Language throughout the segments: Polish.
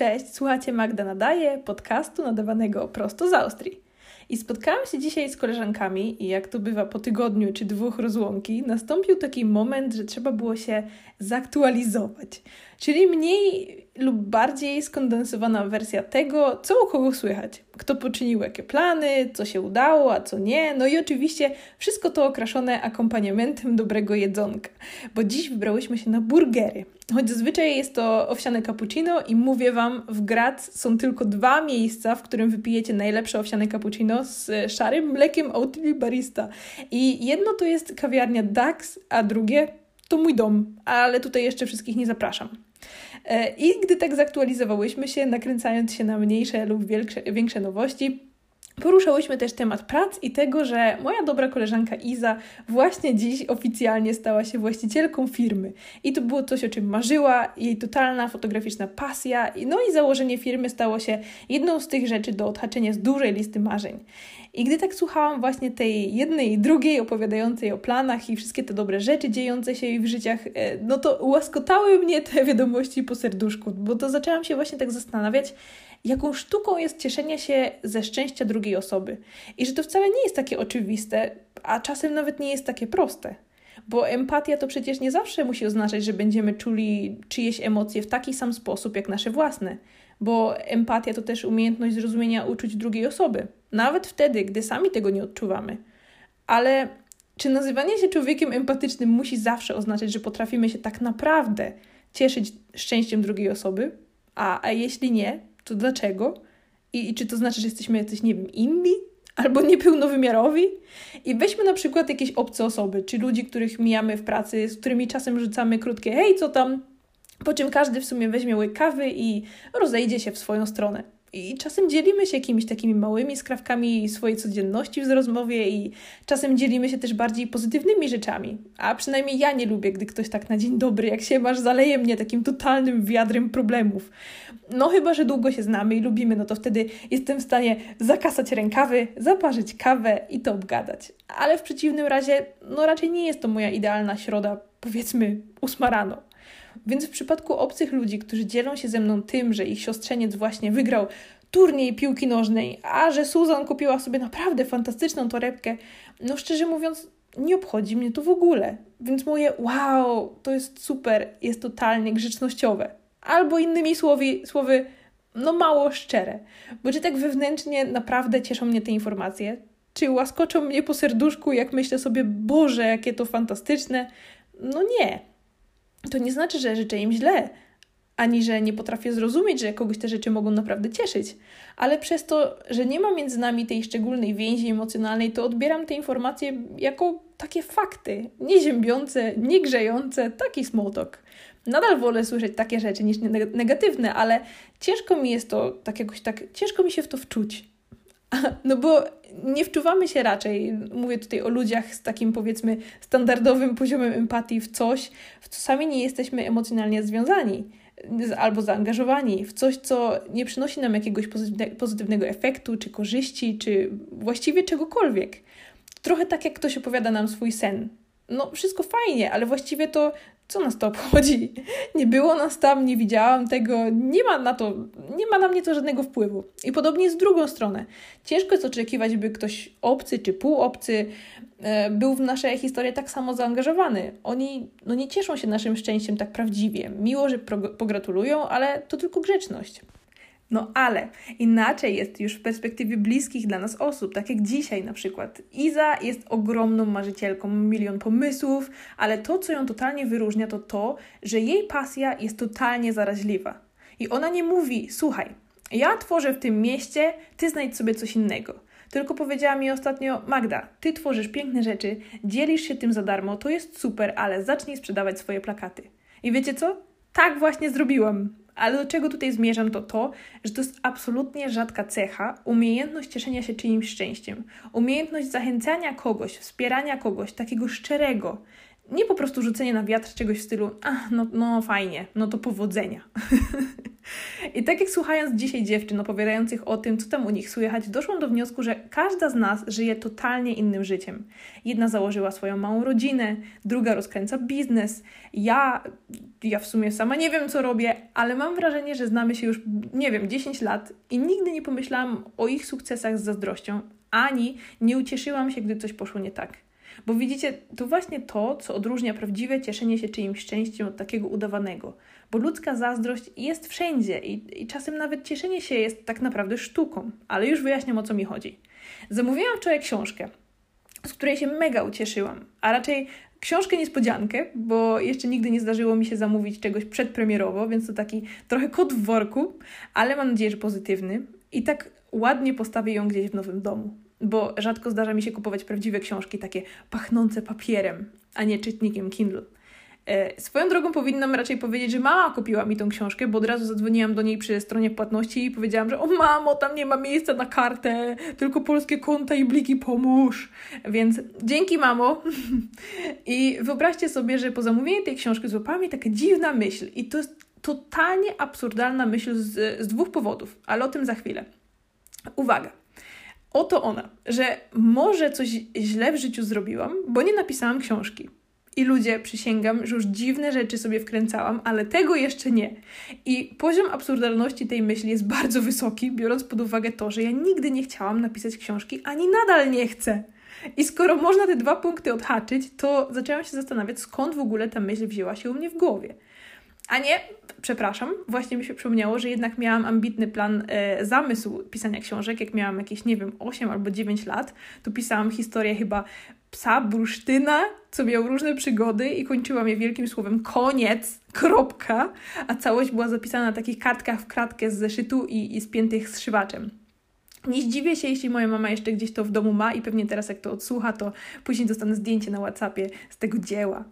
Cześć, słuchacie Magda Nadaje, podcastu nadawanego prosto z Austrii. I spotkałam się dzisiaj z koleżankami i jak to bywa po tygodniu czy dwóch rozłąki, nastąpił taki moment, że trzeba było się zaktualizować. Czyli mniej lub bardziej skondensowana wersja tego, co u kogo słychać, kto poczynił jakie plany, co się udało, a co nie. No i oczywiście wszystko to okraszone akompaniamentem dobrego jedzonka, bo dziś wybrałyśmy się na burgery. Choć zazwyczaj jest to owsiane cappuccino i mówię Wam, w Graz są tylko dwa miejsca, w którym wypijecie najlepsze owsiane cappuccino z szarym mlekiem Oatly Barista. I jedno to jest kawiarnia Dax, a drugie to mój dom, ale tutaj jeszcze wszystkich nie zapraszam. E, I gdy tak zaktualizowałyśmy się, nakręcając się na mniejsze lub większe, większe nowości, Poruszałyśmy też temat prac i tego, że moja dobra koleżanka Iza właśnie dziś oficjalnie stała się właścicielką firmy. I to było coś, o czym marzyła, jej totalna fotograficzna pasja, no i założenie firmy stało się jedną z tych rzeczy do odhaczenia z dużej listy marzeń. I gdy tak słuchałam właśnie tej jednej i drugiej opowiadającej o planach i wszystkie te dobre rzeczy dziejące się w życiach, e, no to łaskotały mnie te wiadomości po serduszku, bo to zaczęłam się właśnie tak zastanawiać, jaką sztuką jest cieszenie się ze szczęścia drugiej osoby. I że to wcale nie jest takie oczywiste, a czasem nawet nie jest takie proste. Bo empatia to przecież nie zawsze musi oznaczać, że będziemy czuli czyjeś emocje w taki sam sposób jak nasze własne. Bo empatia to też umiejętność zrozumienia uczuć drugiej osoby, nawet wtedy, gdy sami tego nie odczuwamy. Ale czy nazywanie się człowiekiem empatycznym musi zawsze oznaczać, że potrafimy się tak naprawdę cieszyć szczęściem drugiej osoby? A, a jeśli nie, to dlaczego? I, I, czy to znaczy, że jesteśmy jacyś, nie wiem, inni? Albo niepełnowymiarowi? I weźmy na przykład jakieś obce osoby, czy ludzi, których mijamy w pracy, z którymi czasem rzucamy krótkie hej, co tam? Po czym każdy w sumie weźmie łyk kawy i rozejdzie się w swoją stronę. I czasem dzielimy się jakimiś takimi małymi skrawkami swojej codzienności w rozmowie i czasem dzielimy się też bardziej pozytywnymi rzeczami. A przynajmniej ja nie lubię, gdy ktoś tak na dzień dobry, jak się masz, zaleje mnie takim totalnym wiadrem problemów. No chyba, że długo się znamy i lubimy, no to wtedy jestem w stanie zakasać rękawy, zaparzyć kawę i to obgadać. Ale w przeciwnym razie, no raczej nie jest to moja idealna środa, powiedzmy ósma rano. Więc w przypadku obcych ludzi, którzy dzielą się ze mną tym, że ich siostrzeniec właśnie wygrał turniej piłki nożnej, a że Susan kupiła sobie naprawdę fantastyczną torebkę, no szczerze mówiąc, nie obchodzi mnie to w ogóle. Więc moje wow, to jest super, jest totalnie grzecznościowe. Albo innymi słowy, słowy no mało szczere. Bo czy tak wewnętrznie naprawdę cieszą mnie te informacje? Czy łaskoczą mnie po serduszku, jak myślę sobie, Boże, jakie to fantastyczne? No nie to nie znaczy, że życzę im źle, ani że nie potrafię zrozumieć, że kogoś te rzeczy mogą naprawdę cieszyć. Ale przez to, że nie ma między nami tej szczególnej więzi emocjonalnej, to odbieram te informacje jako takie fakty, nie ziębiące, nie grzejące, taki small. Nadal wolę słyszeć takie rzeczy niż negatywne, ale ciężko mi jest to tak jakoś tak, ciężko mi się w to wczuć. No bo nie wczuwamy się raczej, mówię tutaj o ludziach z takim powiedzmy standardowym poziomem empatii w coś, w co sami nie jesteśmy emocjonalnie związani albo zaangażowani, w coś, co nie przynosi nam jakiegoś pozytywnego efektu, czy korzyści, czy właściwie czegokolwiek. Trochę tak, jak ktoś opowiada nam swój sen. No, wszystko fajnie, ale właściwie to co nas to obchodzi? Nie było nas tam, nie widziałam tego, nie ma na to, nie ma na mnie to żadnego wpływu. I podobnie z drugą stronę. Ciężko jest oczekiwać, by ktoś obcy czy półobcy e, był w nasze historie tak samo zaangażowany. Oni no, nie cieszą się naszym szczęściem tak prawdziwie. Miło, że pogratulują, ale to tylko grzeczność. No ale inaczej jest już w perspektywie bliskich dla nas osób, tak jak dzisiaj na przykład. Iza jest ogromną marzycielką, milion pomysłów, ale to, co ją totalnie wyróżnia, to to, że jej pasja jest totalnie zaraźliwa. I ona nie mówi, słuchaj, ja tworzę w tym mieście, ty znajdź sobie coś innego. Tylko powiedziała mi ostatnio, Magda, ty tworzysz piękne rzeczy, dzielisz się tym za darmo, to jest super, ale zacznij sprzedawać swoje plakaty. I wiecie co? Tak właśnie zrobiłam. Ale do czego tutaj zmierzam, to to, że to jest absolutnie rzadka cecha, umiejętność cieszenia się czyimś szczęściem, umiejętność zachęcania kogoś, wspierania kogoś, takiego szczerego, nie po prostu rzucenie na wiatr czegoś w stylu, a no, no fajnie, no to powodzenia. I tak jak słuchając dzisiaj dziewczyn opowiadających o tym, co tam u nich słychać, doszłam do wniosku, że każda z nas żyje totalnie innym życiem. Jedna założyła swoją małą rodzinę, druga rozkręca biznes. Ja, ja w sumie sama nie wiem, co robię, ale mam wrażenie, że znamy się już, nie wiem, 10 lat i nigdy nie pomyślałam o ich sukcesach z zazdrością, ani nie ucieszyłam się, gdy coś poszło nie tak. Bo widzicie, to właśnie to, co odróżnia prawdziwe cieszenie się czyimś szczęściem od takiego udawanego. Bo ludzka zazdrość jest wszędzie i, i czasem nawet cieszenie się jest tak naprawdę sztuką. Ale już wyjaśniam o co mi chodzi. Zamówiłam wczoraj książkę, z której się mega ucieszyłam, a raczej książkę niespodziankę, bo jeszcze nigdy nie zdarzyło mi się zamówić czegoś przedpremierowo, więc to taki trochę kod w worku, ale mam nadzieję, że pozytywny. I tak ładnie postawię ją gdzieś w nowym domu bo rzadko zdarza mi się kupować prawdziwe książki, takie pachnące papierem, a nie czytnikiem Kindle. E, swoją drogą powinnam raczej powiedzieć, że mama kupiła mi tą książkę, bo od razu zadzwoniłam do niej przy stronie płatności i powiedziałam, że o mamo, tam nie ma miejsca na kartę, tylko polskie konta i bliki, pomóż. Więc dzięki mamo. I wyobraźcie sobie, że po zamówieniu tej książki złapała mi taka dziwna myśl i to jest totalnie absurdalna myśl z, z dwóch powodów, ale o tym za chwilę. Uwaga. Oto ona, że może coś źle w życiu zrobiłam, bo nie napisałam książki. I ludzie, przysięgam, że już dziwne rzeczy sobie wkręcałam, ale tego jeszcze nie. I poziom absurdalności tej myśli jest bardzo wysoki, biorąc pod uwagę to, że ja nigdy nie chciałam napisać książki, ani nadal nie chcę. I skoro można te dwa punkty odhaczyć, to zaczęłam się zastanawiać, skąd w ogóle ta myśl wzięła się u mnie w głowie. A nie, przepraszam, właśnie mi się przypomniało, że jednak miałam ambitny plan, e, zamysł pisania książek. Jak miałam jakieś, nie wiem, 8 albo 9 lat, to pisałam historię chyba psa bursztyna, co miał różne przygody i kończyłam je wielkim słowem koniec, kropka, a całość była zapisana na takich kartkach w kratkę z zeszytu i, i spiętych zszywaczem. Nie zdziwię się, jeśli moja mama jeszcze gdzieś to w domu ma i pewnie teraz jak to odsłucha, to później dostanę zdjęcie na Whatsappie z tego dzieła.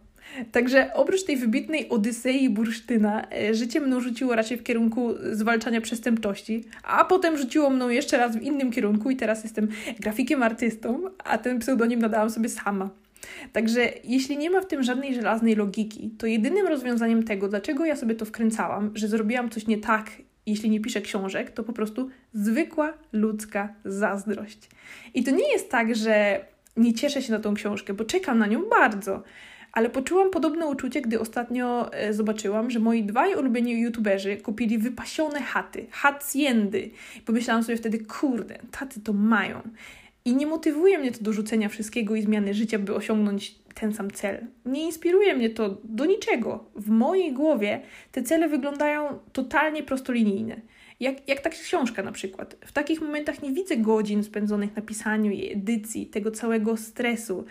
Także oprócz tej wybitnej Odysei Bursztyna, e, życie mną rzuciło raczej w kierunku zwalczania przestępczości, a potem rzuciło mną jeszcze raz w innym kierunku i teraz jestem grafikiem artystą, a ten pseudonim nadałam sobie sama. Także jeśli nie ma w tym żadnej żelaznej logiki, to jedynym rozwiązaniem tego, dlaczego ja sobie to wkręcałam, że zrobiłam coś nie tak, jeśli nie piszę książek, to po prostu zwykła ludzka zazdrość. I to nie jest tak, że nie cieszę się na tą książkę, bo czekam na nią bardzo ale poczułam podobne uczucie, gdy ostatnio e, zobaczyłam, że moi dwaj ulubieni youtuberzy kupili wypasione chaty, haciendy. Pomyślałam sobie wtedy, kurde, taty to mają. I nie motywuje mnie to do rzucenia wszystkiego i zmiany życia, by osiągnąć ten sam cel. Nie inspiruje mnie to do niczego. W mojej głowie te cele wyglądają totalnie prostolinijne. Jak, jak ta książka na przykład. W takich momentach nie widzę godzin spędzonych na pisaniu i edycji, tego całego stresu,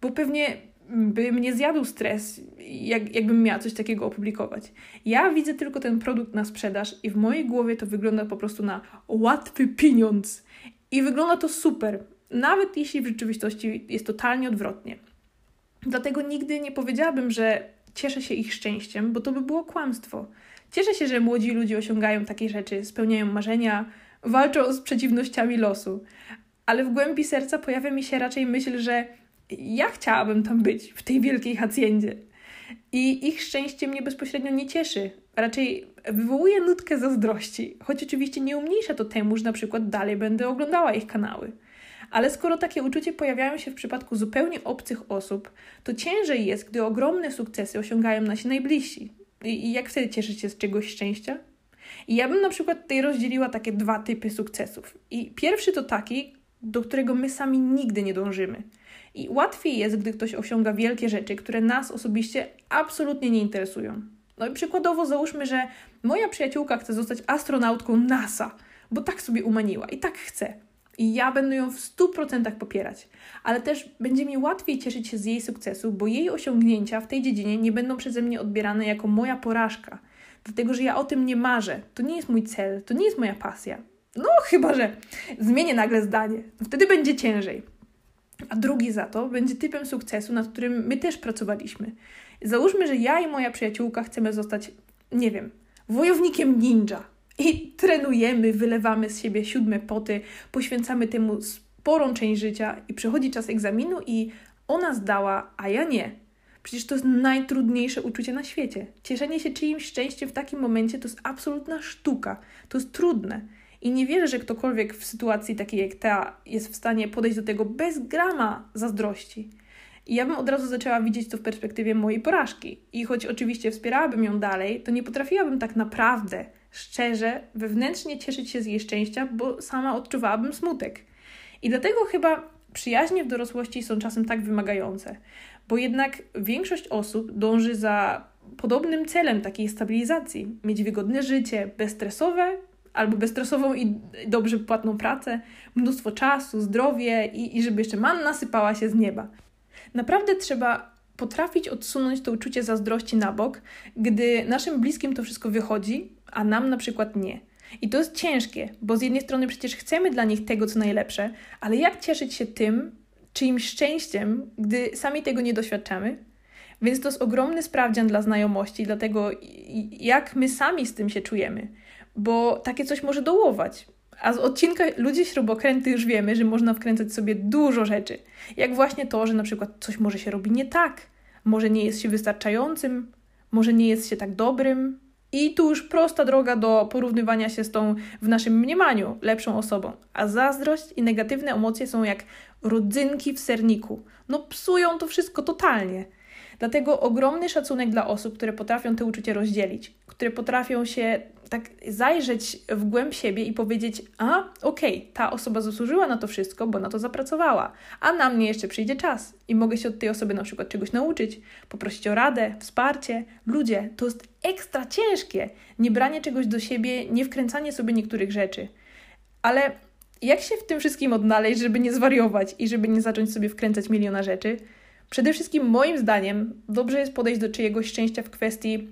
bo pewnie by mnie zjadł stres, jak, jakbym miała coś takiego opublikować. Ja widzę tylko ten produkt na sprzedaż i w mojej głowie to wygląda po prostu na łatwy pieniądz. I wygląda to super, nawet jeśli w rzeczywistości jest totalnie odwrotnie. Dlatego nigdy nie powiedziałabym, że cieszę się ich szczęściem, bo to by było kłamstwo. Cieszę się, że młodzi ludzie osiągają takie rzeczy, spełniają marzenia, walczą z przeciwnościami losu. Ale w głębi serca pojawia mi się raczej myśl, że ja chciałabym tam być, w tej wielkiej haciendzie. I ich szczęście mnie bezpośrednio nie cieszy. Raczej wywołuje nutkę zazdrości, choć oczywiście nie umniejsza to temu, że na przykład dalej będę oglądała ich kanały. Ale skoro takie uczucie pojawiają się w przypadku zupełnie obcych osób, to ciężej jest, gdy ogromne sukcesy osiągają nasi najbliżsi. I jak wtedy cieszyć się z czegoś szczęścia? I ja bym na przykład tutaj rozdzieliła takie dwa typy sukcesów. I pierwszy to taki, do którego my sami nigdy nie dążymy – i łatwiej jest, gdy ktoś osiąga wielkie rzeczy, które nas osobiście absolutnie nie interesują. No i przykładowo załóżmy, że moja przyjaciółka chce zostać astronautką NASA, bo tak sobie umaniła i tak chce. I ja będę ją w 100% popierać, ale też będzie mi łatwiej cieszyć się z jej sukcesu, bo jej osiągnięcia w tej dziedzinie nie będą przeze mnie odbierane jako moja porażka, dlatego że ja o tym nie marzę. To nie jest mój cel, to nie jest moja pasja. No, chyba że zmienię nagle zdanie, wtedy będzie ciężej a drugi za to będzie typem sukcesu, nad którym my też pracowaliśmy. Załóżmy, że ja i moja przyjaciółka chcemy zostać, nie wiem, wojownikiem ninja. I trenujemy, wylewamy z siebie siódme poty, poświęcamy temu sporą część życia i przychodzi czas egzaminu i ona zdała, a ja nie. Przecież to jest najtrudniejsze uczucie na świecie. Cieszenie się czyimś szczęściem w takim momencie to jest absolutna sztuka. To jest trudne. I nie wierzę, że ktokolwiek w sytuacji takiej jak ta jest w stanie podejść do tego bez grama zazdrości. I ja bym od razu zaczęła widzieć to w perspektywie mojej porażki. I choć oczywiście wspierałabym ją dalej, to nie potrafiłabym tak naprawdę, szczerze, wewnętrznie cieszyć się z jej szczęścia, bo sama odczuwałabym smutek. I dlatego chyba przyjaźnie w dorosłości są czasem tak wymagające, bo jednak większość osób dąży za podobnym celem takiej stabilizacji mieć wygodne życie, bezstresowe albo bezstresową i dobrze płatną pracę, mnóstwo czasu, zdrowie i, i żeby jeszcze manna sypała się z nieba. Naprawdę trzeba potrafić odsunąć to uczucie zazdrości na bok, gdy naszym bliskim to wszystko wychodzi, a nam na przykład nie. I to jest ciężkie, bo z jednej strony przecież chcemy dla nich tego, co najlepsze, ale jak cieszyć się tym, czyimś szczęściem, gdy sami tego nie doświadczamy? Więc to jest ogromny sprawdzian dla znajomości, dlatego jak my sami z tym się czujemy, bo takie coś może dołować. A z odcinka Ludzie Śrubokręty już wiemy, że można wkręcać sobie dużo rzeczy. Jak właśnie to, że na przykład coś może się robi nie tak, może nie jest się wystarczającym, może nie jest się tak dobrym. I tu już prosta droga do porównywania się z tą w naszym mniemaniu lepszą osobą. A zazdrość i negatywne emocje są jak rodzynki w serniku. No psują to wszystko totalnie. Dlatego ogromny szacunek dla osób, które potrafią te uczucia rozdzielić, które potrafią się tak zajrzeć w głęb siebie i powiedzieć: A, okej, okay, ta osoba zasłużyła na to wszystko, bo na to zapracowała, a na mnie jeszcze przyjdzie czas i mogę się od tej osoby na przykład czegoś nauczyć, poprosić o radę, wsparcie. Ludzie, to jest ekstra ciężkie. Nie branie czegoś do siebie, nie wkręcanie sobie niektórych rzeczy. Ale jak się w tym wszystkim odnaleźć, żeby nie zwariować i żeby nie zacząć sobie wkręcać miliona rzeczy? Przede wszystkim, moim zdaniem, dobrze jest podejść do czyjegoś szczęścia w kwestii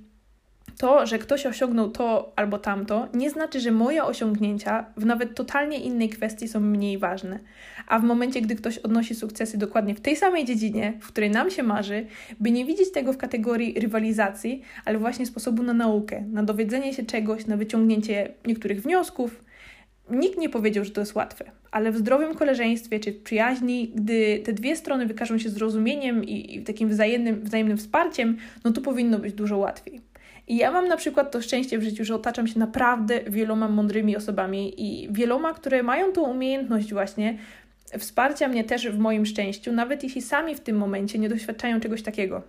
to, że ktoś osiągnął to albo tamto, nie znaczy, że moje osiągnięcia w nawet totalnie innej kwestii są mniej ważne. A w momencie, gdy ktoś odnosi sukcesy dokładnie w tej samej dziedzinie, w której nam się marzy, by nie widzieć tego w kategorii rywalizacji, ale właśnie sposobu na naukę, na dowiedzenie się czegoś, na wyciągnięcie niektórych wniosków, Nikt nie powiedział, że to jest łatwe, ale w zdrowym koleżeństwie czy przyjaźni, gdy te dwie strony wykażą się zrozumieniem i, i takim wzajemnym, wzajemnym wsparciem, no to powinno być dużo łatwiej. I ja mam na przykład to szczęście w życiu, że otaczam się naprawdę wieloma mądrymi osobami i wieloma, które mają tą umiejętność właśnie wsparcia mnie też w moim szczęściu, nawet jeśli sami w tym momencie nie doświadczają czegoś takiego.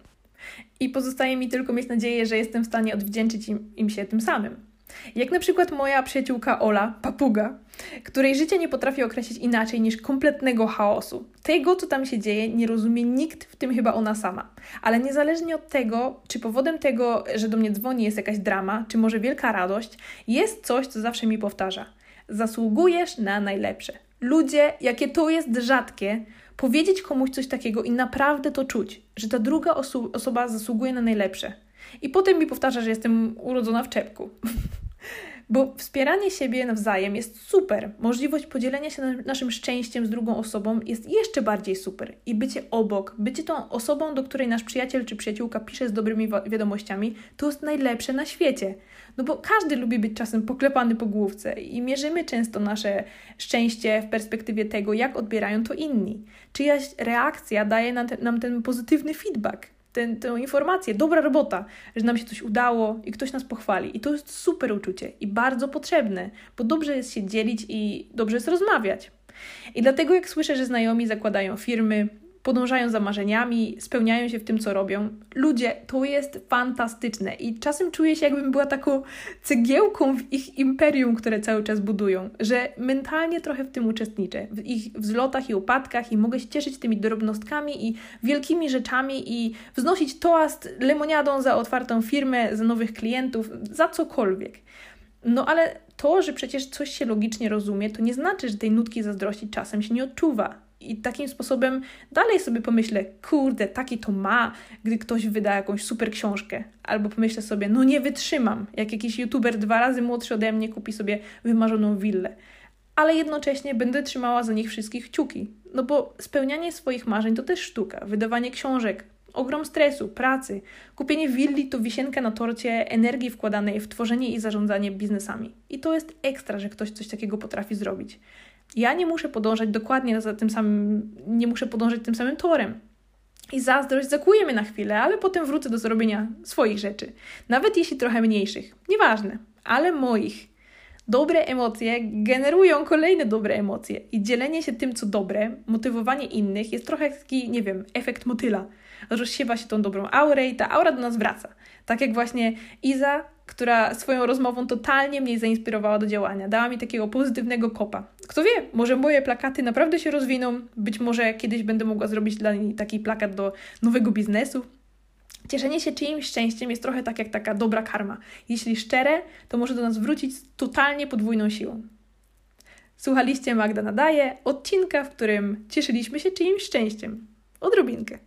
I pozostaje mi tylko mieć nadzieję, że jestem w stanie odwdzięczyć im, im się tym samym. Jak na przykład moja przyjaciółka Ola, papuga, której życie nie potrafi określić inaczej niż kompletnego chaosu. Tego, co tam się dzieje, nie rozumie nikt, w tym chyba ona sama. Ale niezależnie od tego, czy powodem tego, że do mnie dzwoni jest jakaś drama, czy może wielka radość, jest coś, co zawsze mi powtarza. Zasługujesz na najlepsze. Ludzie, jakie to jest rzadkie, powiedzieć komuś coś takiego i naprawdę to czuć, że ta druga oso osoba zasługuje na najlepsze. I potem mi powtarza, że jestem urodzona w czepku. Bo wspieranie siebie nawzajem jest super. Możliwość podzielenia się naszym szczęściem z drugą osobą jest jeszcze bardziej super. I bycie obok, bycie tą osobą, do której nasz przyjaciel czy przyjaciółka pisze z dobrymi wiadomościami, to jest najlepsze na świecie. No bo każdy lubi być czasem poklepany po główce i mierzymy często nasze szczęście w perspektywie tego, jak odbierają to inni. Czyjaś reakcja daje nam ten, pozytywny feedback ten, tę informację, dobra robota, że nam się coś udało i ktoś nas pochwali. I to jest super uczucie i bardzo potrzebne, bo dobrze jest się dzielić i dobrze jest rozmawiać. I dlatego, jak słyszę, że znajomi zakładają firmy, podążają za marzeniami, spełniają się w tym, co robią. Ludzie, to jest fantastyczne i czasem czuję się, jakbym była taką cegiełką w ich imperium, które cały czas budują, że mentalnie trochę w tym uczestniczę, w ich wzlotach i upadkach i mogę się cieszyć tymi drobnostkami i wielkimi rzeczami i wznosić toast lemoniadą za otwartą firmę, za nowych klientów, za cokolwiek. No ale to, że przecież coś się logicznie rozumie, to nie znaczy, że tej nutki zazdrości czasem się nie odczuwa. I takim sposobem dalej sobie pomyślę, kurde, taki to ma, gdy ktoś wyda jakąś super książkę. Albo pomyślę sobie, no nie wytrzymam, jak jakiś youtuber dwa razy młodszy ode mnie kupi sobie wymarzoną willę. Ale jednocześnie będę trzymała za nich wszystkich kciuki. No bo spełnianie swoich marzeń to też sztuka. Wydawanie książek, ogrom stresu, pracy. Kupienie willi to wisienka na torcie energii wkładanej w tworzenie i zarządzanie biznesami. I to jest ekstra, że ktoś coś takiego potrafi zrobić. Ja nie muszę podążać dokładnie za tym samym, nie muszę podążać tym samym torem. I zazdrość zakujemy na chwilę, ale potem wrócę do zrobienia swoich rzeczy. Nawet jeśli trochę mniejszych. Nieważne, ale moich. Dobre emocje generują kolejne dobre emocje i dzielenie się tym, co dobre, motywowanie innych jest trochę taki, nie wiem, efekt motyla. Rozsiewa się tą dobrą aurę i ta aura do nas wraca. Tak jak właśnie Iza, która swoją rozmową totalnie mnie zainspirowała do działania. Dała mi takiego pozytywnego kopa. Kto wie, może moje plakaty naprawdę się rozwiną, być może kiedyś będę mogła zrobić dla niej taki plakat do nowego biznesu, Cieszenie się czyimś szczęściem jest trochę tak jak taka dobra karma. Jeśli szczere, to może do nas wrócić z totalnie podwójną siłą. Słuchaliście Magda Nadaje, odcinka, w którym cieszyliśmy się czyimś szczęściem. Odrobinkę.